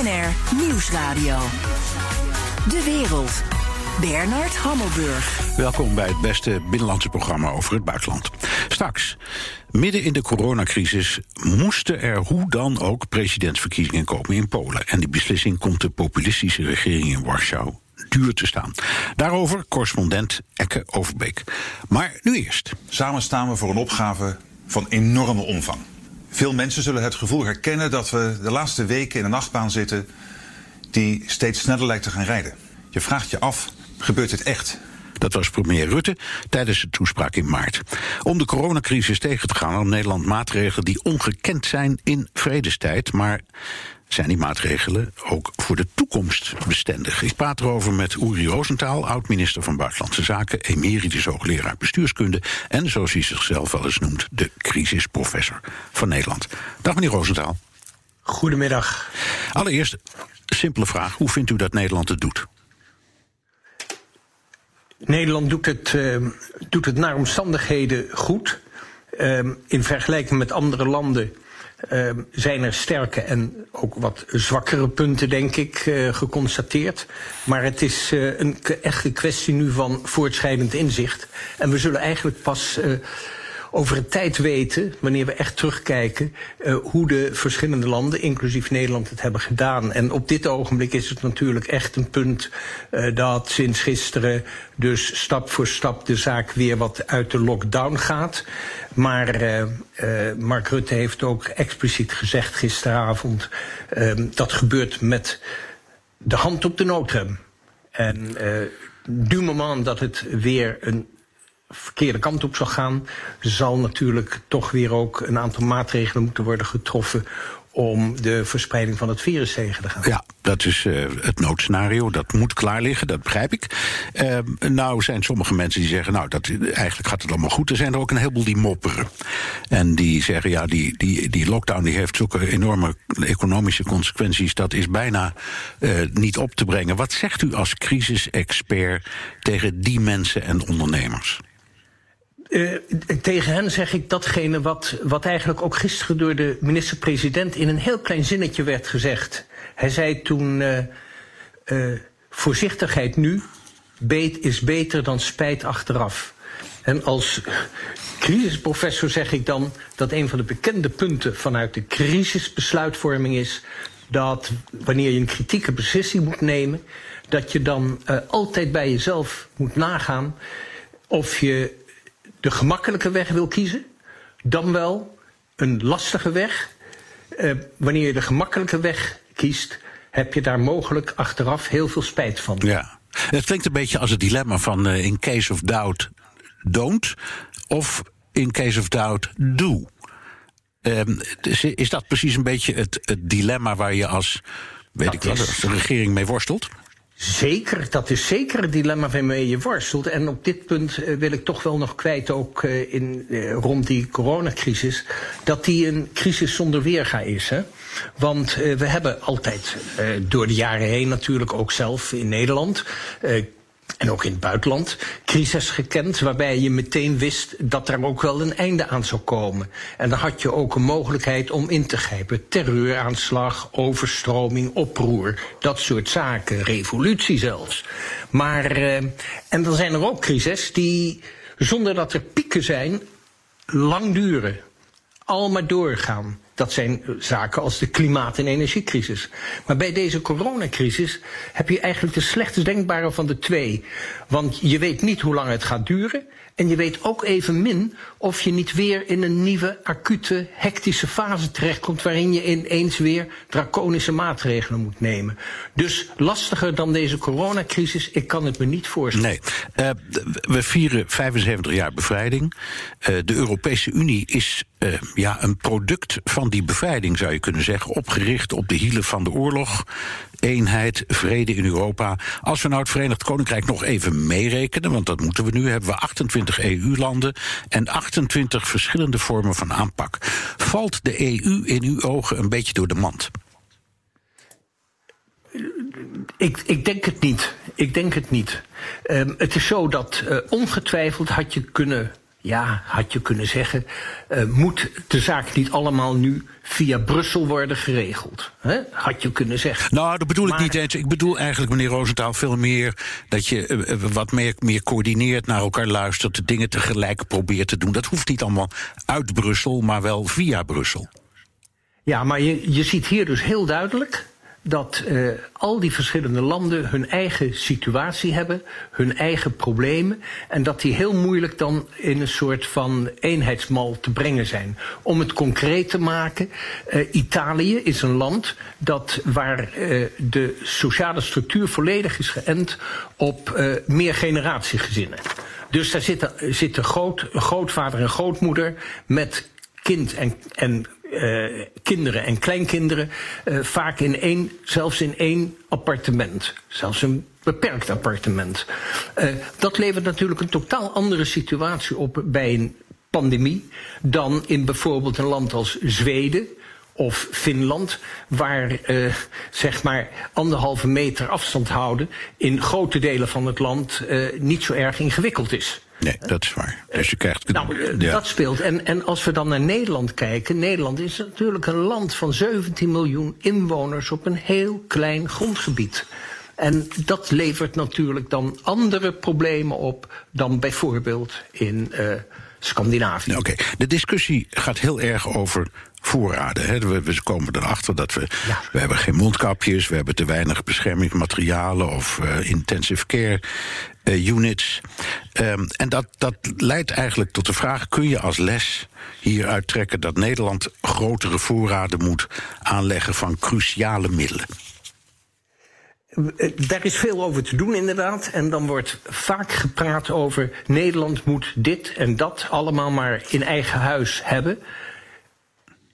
BNR Nieuwsradio. De wereld. Bernard Hammelburg. Welkom bij het beste binnenlandse programma over het buitenland. Straks, midden in de coronacrisis moesten er hoe dan ook presidentsverkiezingen komen in Polen. En die beslissing komt de populistische regering in Warschau duur te staan. Daarover correspondent Ekke Overbeek. Maar nu eerst. Samen staan we voor een opgave van enorme omvang. Veel mensen zullen het gevoel herkennen dat we de laatste weken in een nachtbaan zitten die steeds sneller lijkt te gaan rijden. Je vraagt je af, gebeurt dit echt? Dat was premier Rutte tijdens de toespraak in maart. Om de coronacrisis tegen te gaan, nam Nederland maatregelen die ongekend zijn in vredestijd. Maar zijn die maatregelen ook voor de toekomst bestendig? Ik praat erover met Uri Roosentaal, oud-minister van Buitenlandse Zaken, emeritus hoogleraar bestuurskunde en, zoals hij zichzelf wel eens noemt, de crisisprofessor van Nederland. Dag meneer Roosentaal. Goedemiddag. Allereerst, simpele vraag: hoe vindt u dat Nederland het doet? Nederland doet het, uh, doet het naar omstandigheden goed. Uh, in vergelijking met andere landen uh, zijn er sterke en ook wat zwakkere punten, denk ik, uh, geconstateerd. Maar het is uh, een echte kwestie nu van voortschrijdend inzicht. En we zullen eigenlijk pas over een tijd weten, wanneer we echt terugkijken, uh, hoe de verschillende landen, inclusief Nederland, het hebben gedaan. En op dit ogenblik is het natuurlijk echt een punt uh, dat sinds gisteren dus stap voor stap de zaak weer wat uit de lockdown gaat. Maar uh, Mark Rutte heeft ook expliciet gezegd gisteravond, dat gebeurt met de hand op de noodrem. En du moment dat het weer een verkeerde kant op zal gaan, zal natuurlijk toch weer ook een aantal maatregelen moeten worden getroffen om de verspreiding van het virus tegen te gaan. Ja, dat is uh, het noodscenario. Dat moet klaar liggen, dat begrijp ik. Uh, nou zijn sommige mensen die zeggen, nou, dat, eigenlijk gaat het allemaal goed. Er zijn er ook een heleboel die mopperen. En die zeggen, ja, die, die, die lockdown die heeft zulke enorme economische consequenties... dat is bijna uh, niet op te brengen. Wat zegt u als crisisexpert tegen die mensen en ondernemers? Uh, tegen hen zeg ik datgene wat, wat eigenlijk ook gisteren door de minister-president in een heel klein zinnetje werd gezegd. Hij zei toen: uh, uh, voorzichtigheid nu beet is beter dan spijt achteraf. En als crisisprofessor zeg ik dan dat een van de bekende punten vanuit de crisisbesluitvorming is dat wanneer je een kritieke beslissing moet nemen, dat je dan altijd bij jezelf moet nagaan of je de gemakkelijke weg wil kiezen, dan wel een lastige weg. Uh, wanneer je de gemakkelijke weg kiest, heb je daar mogelijk achteraf heel veel spijt van. Ja, het klinkt een beetje als het dilemma van uh, in case of doubt, don't. Of in case of doubt, do. Um, is dat precies een beetje het, het dilemma waar je als, weet dat ik wat, als regering mee worstelt? Zeker, dat is zeker het dilemma waarmee je worstelt. En op dit punt uh, wil ik toch wel nog kwijt, ook uh, in, uh, rond die coronacrisis, dat die een crisis zonder weerga is. Hè? Want we hebben altijd door de jaren heen natuurlijk ook zelf in Nederland en ook in het buitenland, crisis gekend, waarbij je meteen wist dat er ook wel een einde aan zou komen. En dan had je ook een mogelijkheid om in te grijpen. Terreuraanslag, overstroming, oproer, dat soort zaken, revolutie zelfs. Maar, uh, en dan zijn er ook crises die, zonder dat er pieken zijn, lang duren. Al maar doorgaan. Dat zijn zaken als de klimaat- en energiecrisis. Maar bij deze coronacrisis heb je eigenlijk de slechtst denkbare van de twee. Want je weet niet hoe lang het gaat duren. En je weet ook evenmin of je niet weer in een nieuwe, acute, hectische fase terechtkomt. waarin je ineens weer draconische maatregelen moet nemen. Dus lastiger dan deze coronacrisis, ik kan het me niet voorstellen. Nee. Uh, we vieren 75 jaar bevrijding. Uh, de Europese Unie is uh, ja, een product van die bevrijding, zou je kunnen zeggen. Opgericht op de hielen van de oorlog. Eenheid, vrede in Europa. Als we nou het Verenigd Koninkrijk nog even meerekenen, want dat moeten we nu, hebben we 28 EU-landen en 28 verschillende vormen van aanpak. Valt de EU in uw ogen een beetje door de mand? Ik, ik denk het niet. Ik denk het niet. Um, het is zo dat uh, ongetwijfeld had je kunnen ja, had je kunnen zeggen, uh, moet de zaak niet allemaal nu via Brussel worden geregeld? Hè? Had je kunnen zeggen. Nou, dat bedoel ik niet eens. Ik bedoel eigenlijk, meneer Roosentaal, veel meer dat je uh, wat meer, meer coördineert, naar elkaar luistert, de dingen tegelijk probeert te doen. Dat hoeft niet allemaal uit Brussel, maar wel via Brussel. Ja, maar je, je ziet hier dus heel duidelijk dat uh, al die verschillende landen hun eigen situatie hebben, hun eigen problemen, en dat die heel moeilijk dan in een soort van eenheidsmal te brengen zijn. Om het concreet te maken, uh, Italië is een land dat waar uh, de sociale structuur volledig is geënt op meer generatiegezinnen. Dus daar zitten, zitten groot, grootvader en grootmoeder met kind en, en uh, kinderen en kleinkinderen uh, vaak in één, zelfs in één appartement. Zelfs een beperkt appartement. Uh, dat levert natuurlijk een totaal andere situatie op bij een pandemie dan in bijvoorbeeld een land als Zweden of Finland, waar zeg maar anderhalve meter afstand houden in grote delen van het land niet zo erg ingewikkeld is. Nee, dat is waar. Dus je krijgt... Nou, ja. dat speelt. En, en als we dan naar Nederland kijken. Nederland is natuurlijk een land van 17 miljoen inwoners op een heel klein grondgebied. En dat levert natuurlijk dan andere problemen op dan bijvoorbeeld in uh, Scandinavië. Oké, okay. de discussie gaat heel erg over voorraden. Hè. We, we, komen erachter dat we. Ja. We hebben geen mondkapjes, we hebben te weinig beschermingsmaterialen of uh, intensive care units. Um, en dat, dat leidt eigenlijk tot de vraag: kun je als les hieruit trekken dat Nederland grotere voorraden moet aanleggen van cruciale middelen? Daar is veel over te doen, inderdaad. En dan wordt vaak gepraat over Nederland moet dit en dat allemaal maar in eigen huis hebben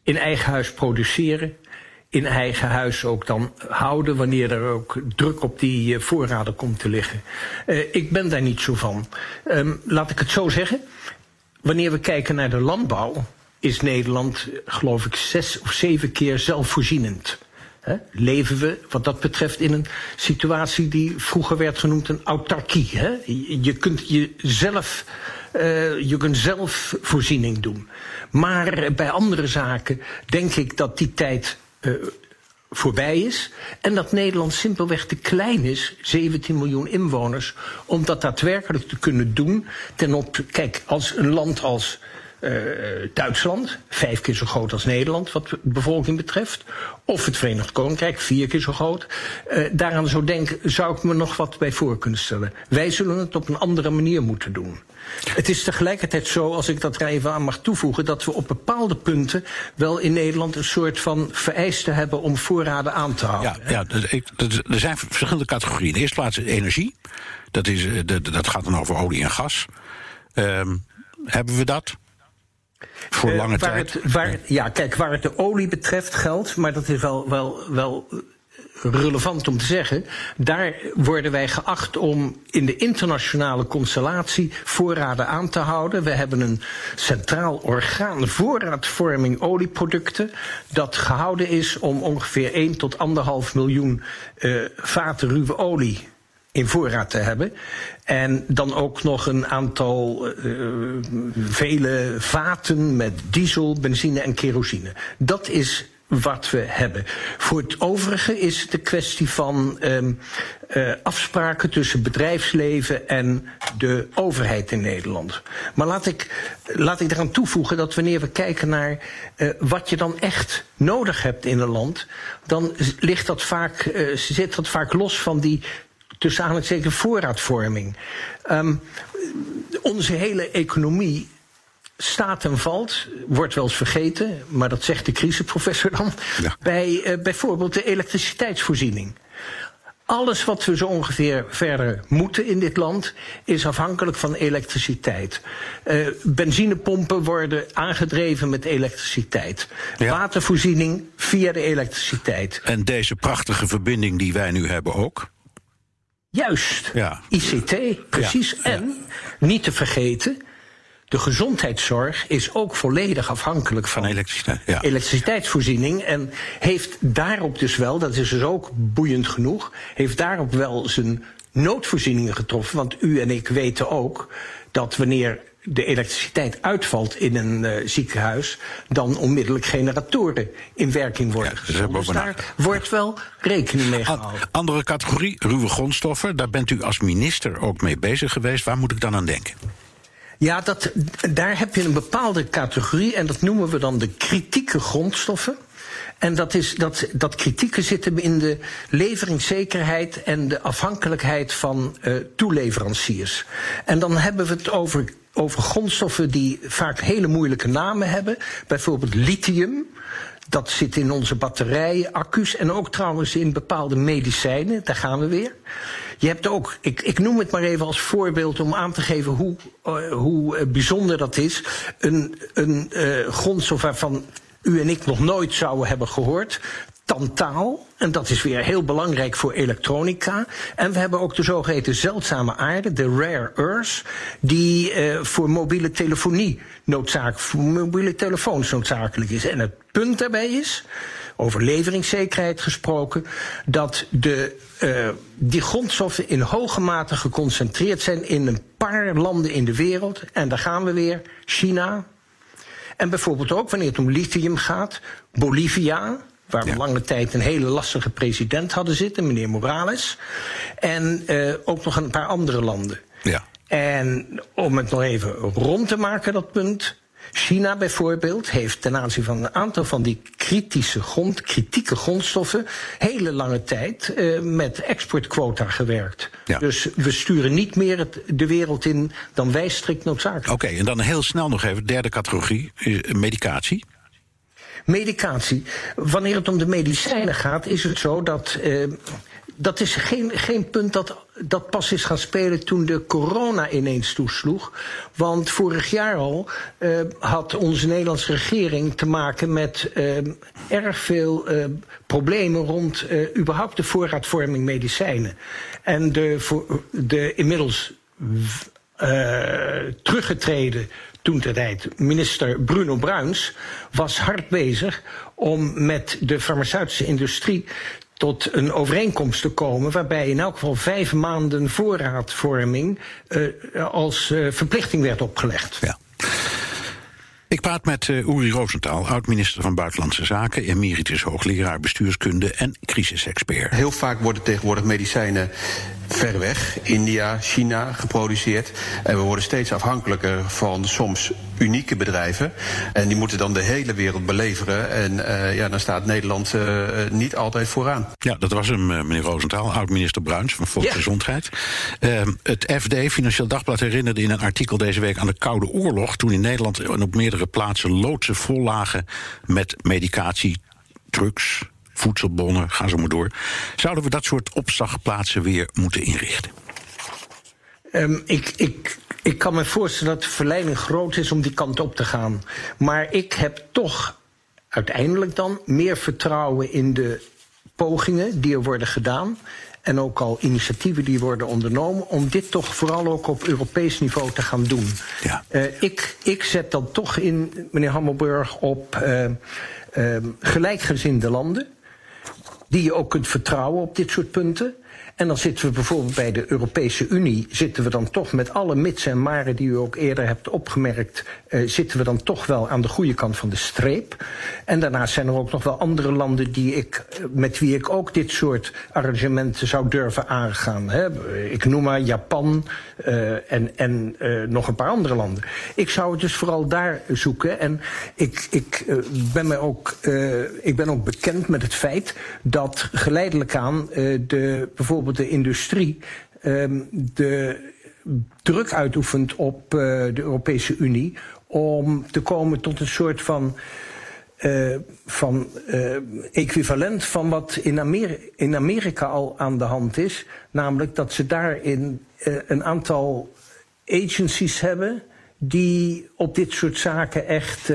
in eigen huis produceren, in eigen huis ook dan houden wanneer er ook druk op die uh, voorraden komt te liggen. Uh, ik ben daar niet zo van. Um, laat ik het zo zeggen. Wanneer we kijken naar de landbouw, is Nederland, geloof ik, zes of zeven keer zelfvoorzienend. He? leven we wat dat betreft in een situatie die vroeger werd genoemd een autarkie. Je kunt jezelf, je kunt zelf voorziening doen. Maar bij andere zaken denk ik dat die tijd voorbij is. En dat Nederland simpelweg te klein is, 17 miljoen inwoners, om dat daadwerkelijk te kunnen doen. Ten op, kijk, als een land als uh, Duitsland, vijf keer zo groot als Nederland wat de bevolking betreft. Of het Verenigd Koninkrijk, vier keer zo groot. Uh, daaraan zo denken, zou ik me nog wat bij voor kunnen stellen. Wij zullen het op een andere manier moeten doen. Het is tegelijkertijd zo, als ik dat er even aan mag toevoegen, dat we op bepaalde punten wel in Nederland een soort van vereisten hebben om voorraden aan te houden. Ja, ja er zijn verschillende categorieën. In de eerste plaats energie. Dat, is, dat gaat dan over olie en gas. Um, hebben we dat? Voor lange uh, waar tijd? Het, waar, ja, kijk, waar het de olie betreft geldt, maar dat is wel, wel, wel relevant om te zeggen. Daar worden wij geacht om in de internationale constellatie voorraden aan te houden. We hebben een centraal orgaan voorraadvorming olieproducten. Dat gehouden is om ongeveer 1 tot 1,5 miljoen uh, vaten ruwe olie in voorraad te hebben. En dan ook nog een aantal uh, vele vaten met diesel, benzine en kerosine. Dat is wat we hebben. Voor het overige is het de kwestie van um, uh, afspraken tussen bedrijfsleven en de overheid in Nederland. Maar laat ik, laat ik eraan toevoegen dat wanneer we kijken naar uh, wat je dan echt nodig hebt in een land, dan ligt dat vaak, uh, zit dat vaak los van die tussen aanhalingstekens voorraadvorming. Um, onze hele economie staat en valt, wordt wel eens vergeten, maar dat zegt de crisisprofessor dan, ja. bij uh, bijvoorbeeld de elektriciteitsvoorziening. Alles wat we zo ongeveer verder moeten in dit land is afhankelijk van elektriciteit. Uh, benzinepompen worden aangedreven met elektriciteit. Ja. Watervoorziening via de elektriciteit. En deze prachtige verbinding die wij nu hebben ook? Juist. Ja. ICT, precies. Ja. En, niet te vergeten, de gezondheidszorg is ook volledig afhankelijk van, van elektriciteit, ja. elektriciteitsvoorziening. En heeft daarop dus wel, dat is dus ook boeiend genoeg, heeft daarop wel zijn noodvoorzieningen getroffen. Want u en ik weten ook dat wanneer de elektriciteit uitvalt in een uh, ziekenhuis, dan onmiddellijk generatoren in werking worden Ja, gezet. dus Dus daar wordt wel rekening mee An- gehouden. andere categorie, ruwe grondstoffen. Daar bent u als minister ook mee bezig geweest. Waar moet ik dan aan denken? Ja, dat, daar heb je een bepaalde categorie en dat noemen we dan de kritieke grondstoffen. En dat, is, dat, dat kritieke zit in de leveringszekerheid en de afhankelijkheid van eh, toeleveranciers. En dan hebben we het over, over grondstoffen die vaak hele moeilijke namen hebben. Bijvoorbeeld lithium. Dat zit in onze batterijen, accu's en ook trouwens in bepaalde medicijnen. Daar gaan we weer. Je hebt ook, ik, ik noem het maar even als voorbeeld om aan te geven hoe, eh, hoe eh, bijzonder dat is. Een, een eh, grondstof waarvan u en ik nog nooit zouden hebben gehoord. Tantaal, en dat is weer heel belangrijk voor elektronica. En we hebben ook de zogeheten zeldzame aarde, de rare earths, die voor mobiele telefonie noodzakelijk, voor mobiele telefoons noodzakelijk is. En het punt daarbij is, over leveringszekerheid gesproken, dat de, eh, die grondstoffen in hoge mate geconcentreerd zijn in een paar landen in de wereld. En daar gaan we weer, China, en bijvoorbeeld ook wanneer het om lithium gaat, Bolivia, waar we Ja. lange tijd een hele lastige president hadden zitten, meneer Morales. En eh, ook nog een paar andere landen. Ja. En om het nog even rond te maken, dat punt. China bijvoorbeeld heeft ten aanzien van een aantal van die kritische grond, kritieke grondstoffen hele lange tijd eh, met exportquota gewerkt. Ja. Dus we sturen niet meer het, de wereld in dan wij strikt noodzakelijk. Oké, en dan heel snel nog even, derde categorie, eh, medicatie. Medicatie. Wanneer het om de medicijnen gaat, is het zo dat. eh, dat is geen, geen punt dat, dat pas is gaan spelen toen de corona ineens toesloeg. Want vorig jaar al eh, had onze Nederlandse regering te maken met eh, erg veel eh, problemen rond überhaupt de voorraadvorming medicijnen. En de, de inmiddels teruggetreden toen ter tijd minister Bruno Bruins was hard bezig om met de farmaceutische industrie tot een overeenkomst te komen waarbij in elk geval vijf maanden voorraadvorming eh, als eh, verplichting werd opgelegd. Ja. Ik praat met eh, Uri Rosenthal, oud-minister van Buitenlandse Zaken, emeritus hoogleraar bestuurskunde en crisisexpert. Heel vaak worden tegenwoordig medicijnen ver weg, India, China, geproduceerd. En we worden steeds afhankelijker van soms unieke bedrijven. En die moeten dan de hele wereld beleveren. En uh, ja, dan staat Nederland uh, niet altijd vooraan. Ja, dat was hem, eh, meneer Rosenthal, oud-minister Bruins van Volksgezondheid. Ja. Uh, het FD, Financieel Dagblad, herinnerde in een artikel deze week aan de Koude Oorlog. toen in Nederland en op meerdere plaatsen loodsen vol lagen met medicatie, drugs, voedselbonnen, ga zo maar door. Zouden we dat soort opslagplaatsen weer moeten inrichten? Um, ik, ik, ik kan me voorstellen dat de verleiding groot is om die kant op te gaan. Maar ik heb toch uiteindelijk dan meer vertrouwen in de pogingen die er worden gedaan. En ook al initiatieven die worden ondernomen. om dit toch vooral ook op Europees niveau te gaan doen. Ja. Uh, ik, ik zet dan toch in, meneer Hammelburg, op uh, uh, gelijkgezinde landen. Die je ook kunt vertrouwen op dit soort punten. En dan zitten we bijvoorbeeld bij de Europese Unie, zitten we dan toch met alle mits en maren die u ook eerder hebt opgemerkt, uh, zitten we dan toch wel aan de goede kant van de streep. En daarnaast zijn er ook nog wel andere landen die ik, met wie ik ook dit soort arrangementen zou durven aangaan. Hè. Ik noem maar Japan uh, en, en nog een paar andere landen. Ik zou het dus vooral daar zoeken. En ik, ik, ben, me ook, ik ben ook bekend met het feit dat geleidelijk aan de, bijvoorbeeld de industrie um, de druk uitoefent op uh, de Europese Unie om te komen tot een soort van, uh, van uh, equivalent van wat in, in Amerika al aan de hand is. Namelijk dat ze daarin een aantal agencies hebben die op dit soort zaken echt.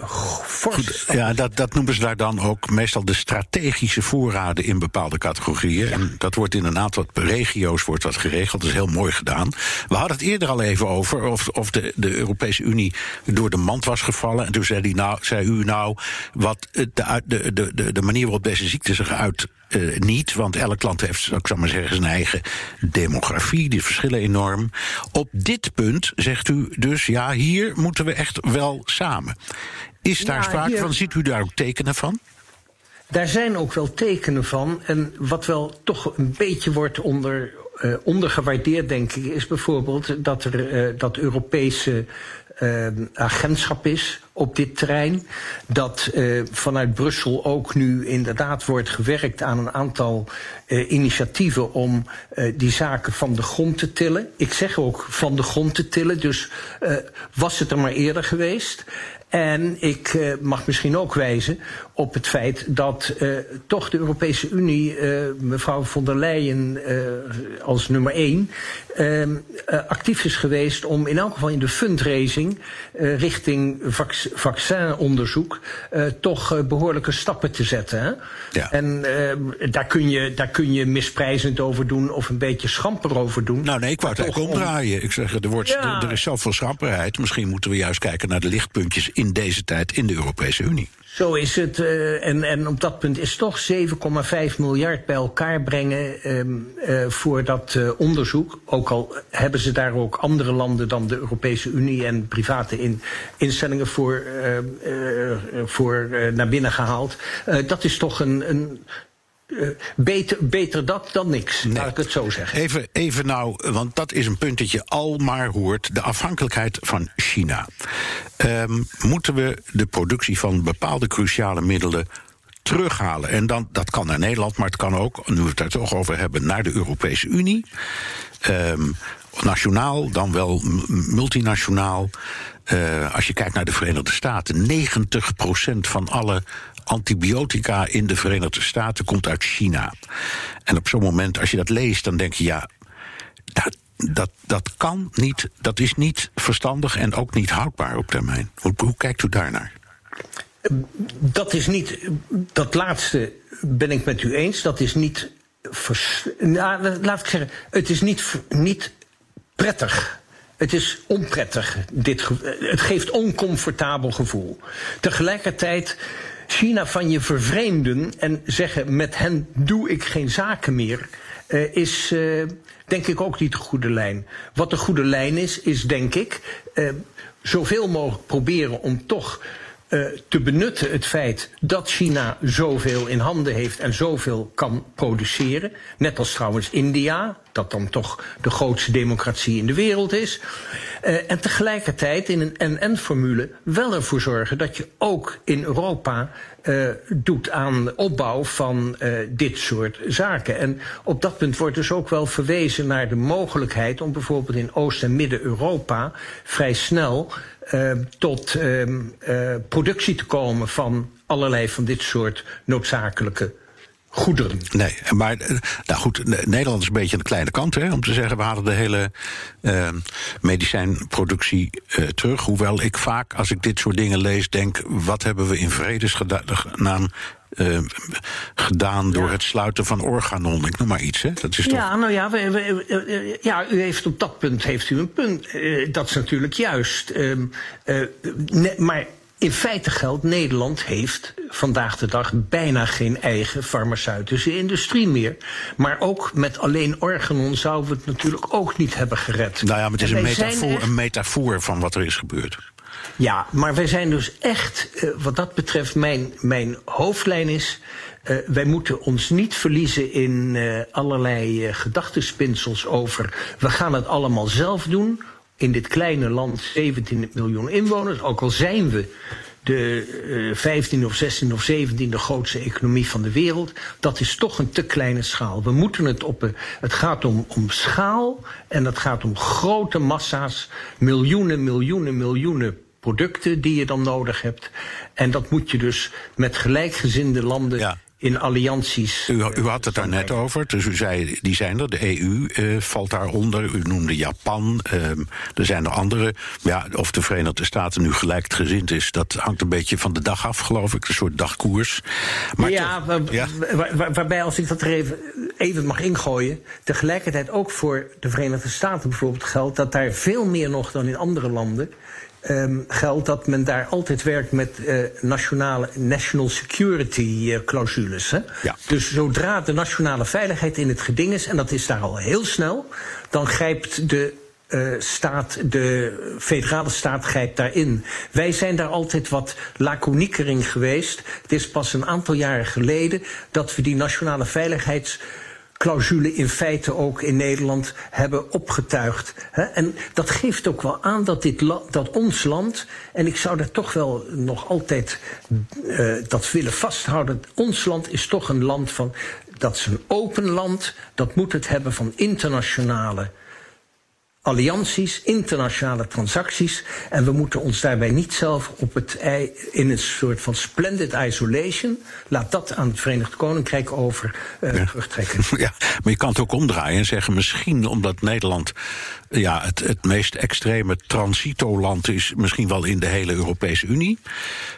Goed, ja, dat, dat noemen ze daar dan ook meestal de strategische voorraden in bepaalde categorieën. En dat wordt in een aantal regio's wordt dat geregeld. Dat is heel mooi gedaan. We hadden het eerder al even over of, of de, de Europese Unie door de mand was gevallen. En toen zei, die nou, zei u nou, wat de, de, de, de manier waarop deze ziekte zich uit uh, niet, want elk land heeft, ik zal maar zeggen, zijn eigen demografie. Die verschillen enorm. Op dit punt zegt u dus, ja, hier moeten we echt wel samen. Is daar ja, sprake hier... van? Ziet u daar ook tekenen van? Daar zijn ook wel tekenen van. En wat wel toch een beetje wordt onder, uh, ondergewaardeerd, denk ik, is bijvoorbeeld dat er uh, dat Europese agentschap is op dit terrein. Dat uh, vanuit Brussel ook nu inderdaad wordt gewerkt aan een aantal uh, initiatieven om die zaken van de grond te tillen. Ik zeg ook van de grond te tillen, dus was het er maar eerder geweest. En ik mag misschien ook wijzen op het feit dat uh, toch de Europese Unie, uh, mevrouw von der Leyen als nummer één, ehm, actief is geweest om in elk geval in de fundraising richting vac vaccinonderzoek toch behoorlijke stappen te zetten. Hè? Ja. En ehm, daar, kun je, daar kun je misprijzend over doen of een beetje schamper over doen. Nou nee, ik wou het eigenlijk omdraaien. Ik zeg, er, wordt, ja. er is zoveel schamperheid. Misschien moeten we juist kijken naar de lichtpuntjes in deze tijd in de Europese Unie. Zo is het. Uh, en, en op dat punt is toch 7,5 miljard bij elkaar brengen um, uh, voor dat uh, onderzoek. Ook al hebben ze daar ook andere landen dan de Europese Unie en private in, instellingen voor, voor naar binnen gehaald. dat is toch een, een uh, beter, beter dat dan niks, nee. laat ik het zo zeggen. Even, even nou, want dat is een punt dat je al maar hoort: de afhankelijkheid van China. Um, moeten we de productie van bepaalde cruciale middelen terughalen? En dan, dat kan naar Nederland, maar het kan ook, nu we het daar toch over hebben, naar de Europese Unie. Um, nationaal, dan wel multinationaal. Uh, als je kijkt naar de Verenigde Staten, 90% van alle antibiotica in de Verenigde Staten komt uit China. En op zo'n moment, als je dat leest, dan denk je ja. Dat, dat, dat kan niet, dat is niet verstandig en ook niet houdbaar op termijn. Hoe, kijkt u daarnaar? Dat is niet, dat laatste ben ik met u eens. Dat is niet, nou, laat ik zeggen, het is niet, niet prettig. Het is onprettig. Dit, het geeft oncomfortabel gevoel. Tegelijkertijd China van je vervreemden en zeggen met hen doe ik geen zaken meer, uh, is uh, denk ik ook niet de goede lijn. Wat de goede lijn is, is denk ik uh, zoveel mogelijk proberen om toch uh, te benutten het feit dat China zoveel in handen heeft en zoveel kan produceren. Net als trouwens India, dat dan toch de grootste democratie in de wereld is. Uh, en tegelijkertijd in een NN-formule wel ervoor zorgen dat je ook in Europa uh, doet aan opbouw van uh, dit soort zaken. En op dat punt wordt dus ook wel verwezen naar de mogelijkheid om bijvoorbeeld in Oost- en Midden-Europa vrij snel uh, tot uh, productie te komen van allerlei van dit soort noodzakelijke goederen. Nee, maar nou goed, Nederland is een beetje aan de kleine kant hè, om te zeggen we halen de hele uh, medicijnproductie uh, terug. Hoewel ik vaak, als ik dit soort dingen lees, denk: wat hebben we in vredesnaam uh, gedaan door ja. het sluiten van Organon. Ik noem maar iets, hè? Dat is toch... Ja, nou ja, we, we, we, ja, u heeft op dat punt heeft u een punt. Uh, dat is natuurlijk juist. Uh, ne, maar in feite geldt, Nederland heeft vandaag de dag bijna geen eigen farmaceutische industrie meer. Maar ook met alleen Organon zouden we het natuurlijk ook niet hebben gered. Nou ja, maar het is een metafoor, echt... een metafoor van wat er is gebeurd. Ja, maar wij zijn dus echt, uh, wat dat betreft, mijn, mijn hoofdlijn is. Uh, wij moeten ons niet verliezen in uh, allerlei gedachtenspinsels over. We gaan het allemaal zelf doen. In dit kleine land, 17 miljoen inwoners. Ook al zijn we de uh, 15 of 16 of 17 de grootste economie van de wereld. Dat is toch een te kleine schaal. We moeten het op. Een, het gaat om, om schaal en het gaat om grote massa's. Miljoenen, miljoenen, miljoenen producten die je dan nodig hebt. En dat moet je dus met gelijkgezinde landen. In allianties. U, u had het daar net over, dus u zei, die zijn er. De EU uh, valt daaronder. U noemde Japan. Uh, er zijn er andere. Ja, of de Verenigde Staten nu gelijkgezind is, dat hangt een beetje van de dag af, geloof ik. Een soort dagkoers. Maar ja, toch, ja? Waar, waar, waarbij, als ik dat er even, even mag ingooien, tegelijkertijd ook voor de Verenigde Staten bijvoorbeeld geldt dat daar veel meer nog dan in andere landen um, geldt dat men daar altijd werkt met uh, nationale national security uh, clausules. Hè? Ja. Dus zodra de nationale veiligheid in het geding is, en dat is daar al heel snel, dan grijpt de uh, staat, de federale staat grijpt daarin. Wij zijn daar altijd wat laconieker in geweest. Het is pas een aantal jaren geleden dat we die nationale veiligheids clausule in feite ook in Nederland hebben opgetuigd. En dat geeft ook wel aan dat, dit dat ons land, en ik zou daar toch wel nog altijd uh, dat willen vasthouden, ons land is toch een land van, dat is een open land, dat moet het hebben van internationale allianties, internationale transacties. En we moeten ons daarbij niet zelf op het ei, in een soort van splendid isolation, laat dat aan het Verenigd Koninkrijk over uh, ja. terugtrekken. Ja, maar je kan het ook omdraaien en zeggen misschien omdat Nederland ja, het, het meest extreme transitoland is, misschien wel in de hele Europese Unie.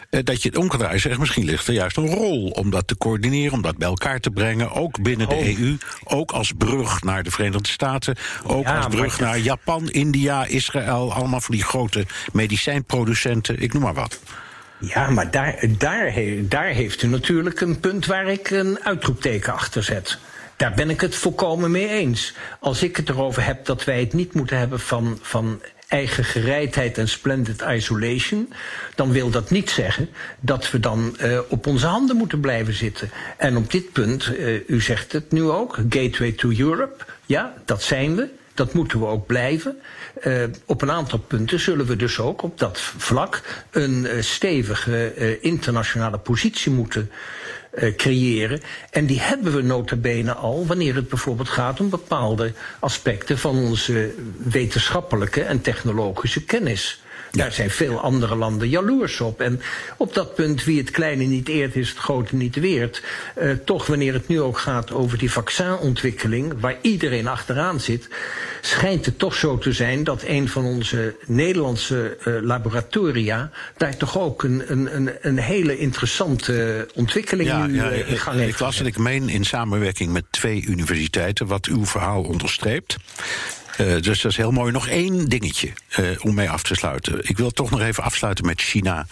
Eh, dat je het zegt, misschien ligt er juist een rol om dat te coördineren, om dat bij elkaar te brengen, ook binnen de Oh. EU, ook als brug naar de Verenigde Staten, ook Ja, als brug naar Japan, India, Israël, allemaal van die grote medicijnproducenten, ik noem maar wat. Ja, maar daar, daar, daar heeft u natuurlijk een punt waar ik een uitroepteken achter zet. Daar ben ik het volkomen mee eens. Als ik het erover heb dat wij het niet moeten hebben van, van eigen gereidheid en splendid isolation, dan wil dat niet zeggen dat we dan eh, op onze handen moeten blijven zitten. En op dit punt, eh, u zegt het nu ook, Gateway to Europe, ja, dat zijn we. Dat moeten we ook blijven. Uh, op een aantal punten zullen we dus ook op dat vlak een stevige internationale positie moeten uh, creëren. En die hebben we nota bene al wanneer het bijvoorbeeld gaat om bepaalde aspecten van onze wetenschappelijke en technologische kennis. Daar zijn veel andere landen jaloers op. En op dat punt, wie het kleine niet eert, is het grote niet weert. Uh, toch, wanneer het nu ook gaat over die vaccinontwikkeling, waar iedereen achteraan zit, schijnt het toch zo te zijn dat een van onze Nederlandse uh, laboratoria daar toch ook een, een, een, een hele interessante ontwikkeling Ja, nu ja, in gang ik heeft. las en ik meen in samenwerking met twee universiteiten, wat uw verhaal onderstreept. Uh, dus dat is heel mooi. Nog één dingetje uh, om mee af te sluiten. Ik wil toch nog even afsluiten met China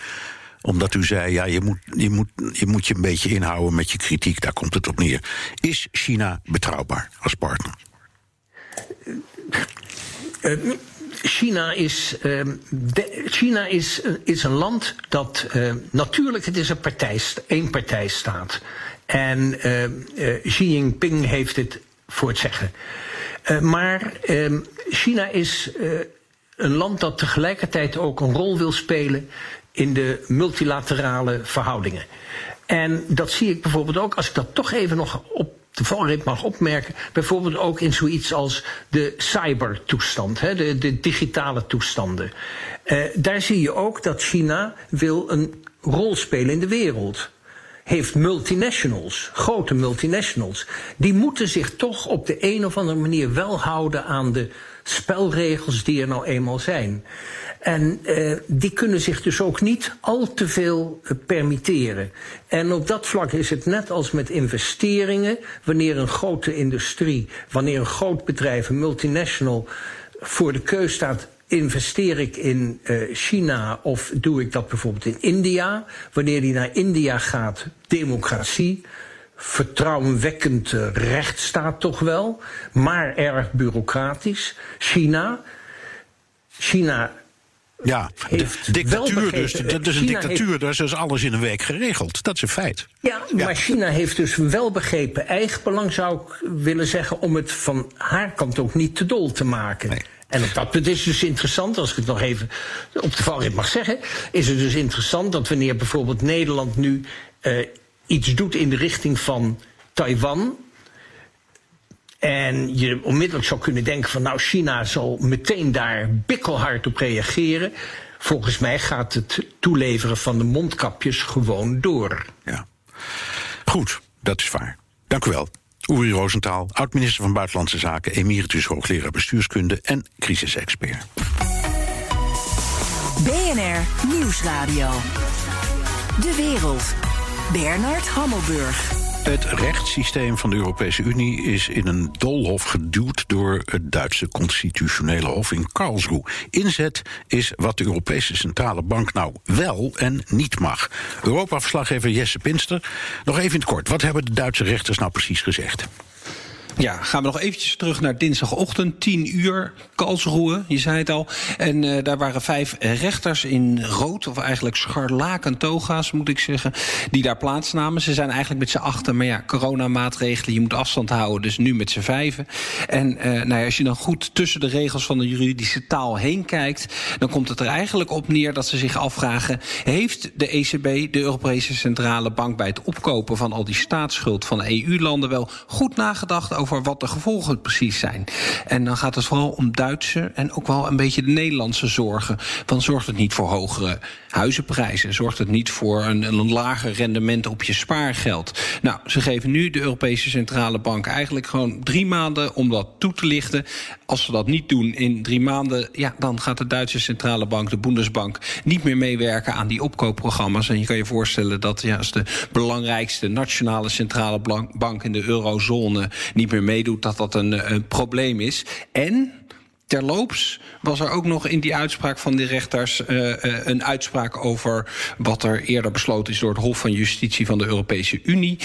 omdat u zei, ja, je moet, je, moet, je moet je een beetje inhouden met je kritiek, daar komt het op neer. Is China betrouwbaar als partner? Uh, China is, de, China is, is een land dat natuurlijk, het is een partij, één partijstaat. En Xi Jinping heeft het voor het zeggen. Uh, maar uh, China is uh, een land dat tegelijkertijd ook een rol wil spelen in de multilaterale verhoudingen. En dat zie ik bijvoorbeeld ook, als ik dat toch even nog op de valreep mag opmerken, bijvoorbeeld ook in zoiets als de cybertoestand, de, de digitale toestanden. daar zie je ook dat China wil een rol spelen in de wereld heeft multinationals, grote multinationals. Die moeten zich toch op de een of andere manier wel houden aan de spelregels die er nou eenmaal zijn. En uh, die kunnen zich dus ook niet al te veel uh, permitteren. En op dat vlak is het net als met investeringen. Wanneer een grote industrie, wanneer een groot bedrijf, een multinational, voor de keus staat investeer ik in uh, China of doe ik dat bijvoorbeeld in India? Wanneer die naar India gaat, democratie, vertrouwenwekkend uh, rechtsstaat toch wel, maar erg bureaucratisch. China, China. Ja, heeft dictatuur dus. Dat is een China dictatuur, heeft, daar is dus alles in een week geregeld. Dat is een feit. Ja, ja, maar China heeft dus wel begrepen eigenbelang, zou ik willen zeggen, om het van haar kant ook niet te dol te maken. Nee. En op dat punt is het dus interessant, als ik het nog even op de valreep mag zeggen, is het dus interessant dat wanneer bijvoorbeeld Nederland nu uh, iets doet in de richting van Taiwan. En je onmiddellijk zou kunnen denken van nou China zal meteen daar bikkelhard op reageren. Volgens mij gaat het toeleveren van de mondkapjes gewoon door. Ja. Goed. dat is waar. Dank u wel. Uri Rosenthal, oud-minister van Buitenlandse Zaken, emeritus hoogleraar bestuurskunde en crisisexpert. BNR Nieuwsradio. De wereld. Bernard Hammelburg. Het rechtssysteem van de Europese Unie is in een doolhof geduwd door het Duitse constitutionele hof in Karlsruhe. Inzet is wat de Europese Centrale Bank nou wel en niet mag. Europa-verslaggever Jesse Pinster. Nog even in het kort, wat hebben de Duitse rechters nou precies gezegd? Ja, gaan we nog eventjes terug naar dinsdagochtend, 10 uur, Karlsruhe, je zei het al. En uh, daar waren vijf rechters in rood, of eigenlijk scharlaken toga's, moet ik zeggen, die daar plaatsnamen. Ze zijn eigenlijk met z'n achter, maar ja, coronamaatregelen, je moet afstand houden, dus nu met z'n vijven. En uh, nou ja, als je dan goed tussen de regels van de juridische taal heen kijkt, dan komt het er eigenlijk op neer dat ze zich afvragen, heeft de ECB, de Europese Centrale Bank, bij het opkopen van al die staatsschuld van EU-landen wel goed nagedacht over over wat de gevolgen precies zijn. En dan gaat het vooral om Duitse en ook wel een beetje de Nederlandse zorgen. Van zorgt het niet voor hogere huizenprijzen? Zorgt het niet voor een, een lager rendement op je spaargeld? Nou, ze geven nu de Europese Centrale Bank eigenlijk gewoon drie maanden om dat toe te lichten. Als ze dat niet doen in drie maanden, ja, dan gaat de Duitse Centrale Bank, de Bundesbank, niet meer meewerken aan die opkoopprogramma's. En je kan je voorstellen dat ja, als de belangrijkste nationale centrale bank in de eurozone niet meer meedoet, dat dat een, een probleem is. En Terloops was er ook nog in die uitspraak van de rechters uh, uh, een uitspraak over wat er eerder besloten is door het Hof van Justitie van de Europese Unie.